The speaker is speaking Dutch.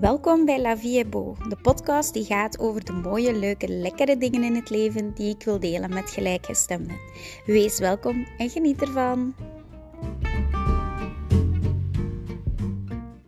Welkom bij La Vie est Beau, de podcast die gaat over de mooie, leuke, lekkere dingen in het leven die ik wil delen met gelijkgestemden. Wees welkom en geniet ervan.